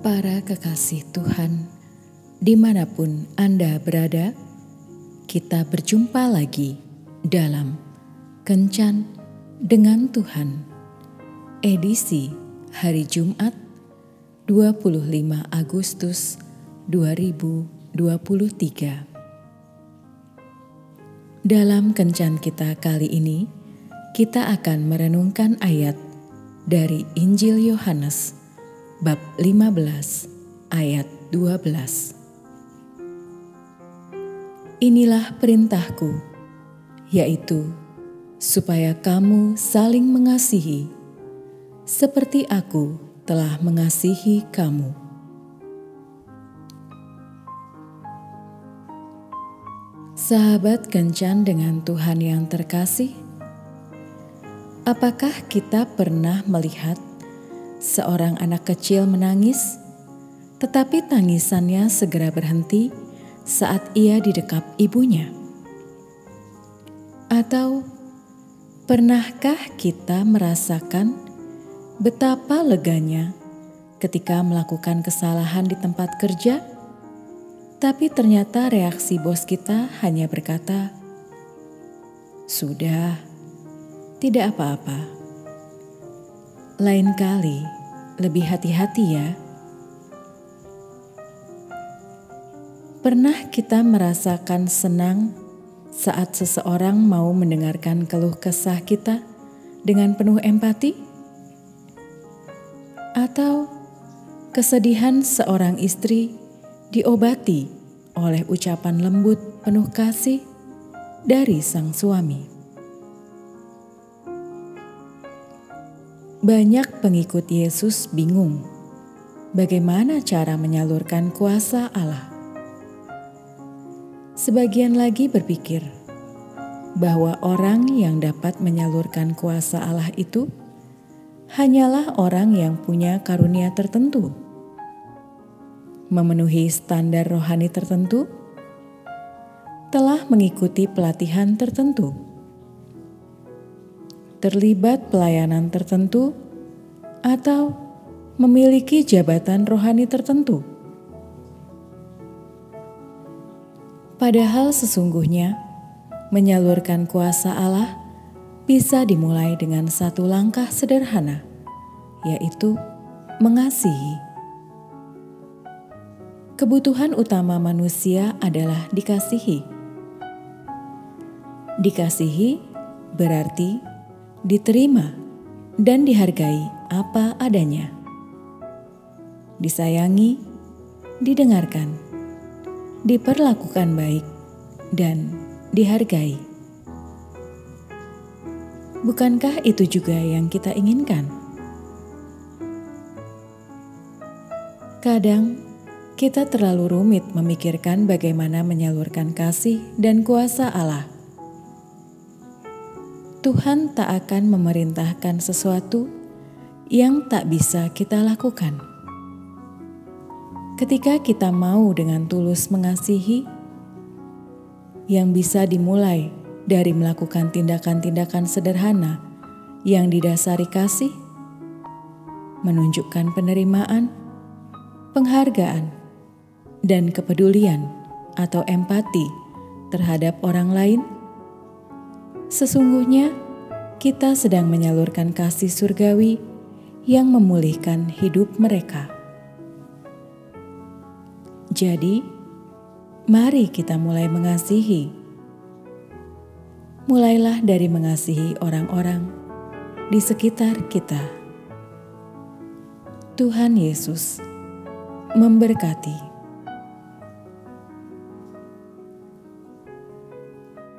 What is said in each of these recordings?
Para kekasih Tuhan, di mana pun Anda berada, kita berjumpa lagi dalam Kencan dengan Tuhan, edisi hari Jumat 25 Agustus 2023. Dalam Kencan kita kali ini, kita akan merenungkan ayat dari Injil Yohanes bab 15 ayat 12. Inilah perintahku, yaitu supaya kamu saling mengasihi, seperti aku telah mengasihi kamu. Sahabat kencan dengan Tuhan yang terkasih, apakah kita pernah melihat seorang anak kecil menangis, tetapi tangisannya segera berhenti saat ia didekap ibunya. Atau pernahkah kita merasakan betapa leganya ketika melakukan kesalahan di tempat kerja, tapi ternyata reaksi bos kita hanya berkata, "Sudah, tidak apa-apa." Lain kali, lebih hati-hati ya. Pernah kita merasakan senang saat seseorang mau mendengarkan keluh kesah kita dengan penuh empati? Atau kesedihan seorang istri diobati oleh ucapan lembut penuh kasih dari sang suami? Banyak pengikut Yesus bingung bagaimana cara menyalurkan kuasa Allah. Sebagian lagi berpikir bahwa orang yang dapat menyalurkan kuasa Allah itu hanyalah orang yang punya karunia tertentu, memenuhi standar rohani tertentu, telah mengikuti pelatihan tertentu terlibat pelayanan tertentu, atau memiliki jabatan rohani tertentu. Padahal sesungguhnya menyalurkan kuasa Allah bisa dimulai dengan satu langkah sederhana, yaitu mengasihi. Kebutuhan utama manusia adalah dikasihi. Dikasihi berarti diterima dan dihargai apa adanya, disayangi, didengarkan, diperlakukan baik, dan dihargai. Bukankah itu juga yang kita inginkan? Kadang kita terlalu rumit memikirkan bagaimana menyalurkan kasih dan kuasa Allah Tuhan tak akan memerintahkan sesuatu yang tak bisa kita lakukan. Ketika kita mau dengan tulus mengasihi, yang bisa dimulai dari melakukan tindakan-tindakan sederhana yang didasari kasih, menunjukkan penerimaan, penghargaan, dan kepedulian atau empati terhadap orang lain Sesungguhnya kita sedang menyalurkan kasih surgawi yang memulihkan hidup mereka. Jadi, mari kita mulai mengasihi. Mulailah dari mengasihi orang-orang di sekitar kita. Tuhan Yesus memberkati.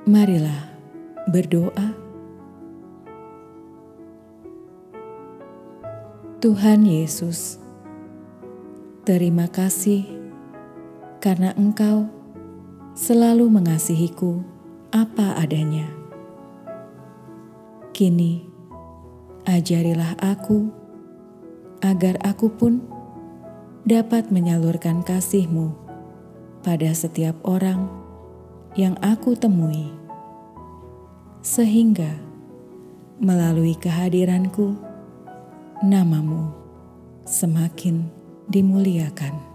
Marilah berdoa. Tuhan Yesus, terima kasih karena Engkau selalu mengasihiku apa adanya. Kini, ajarilah aku agar aku pun dapat menyalurkan kasih-Mu pada setiap orang yang aku temui sehingga melalui kehadiranku, namamu semakin dimuliakan.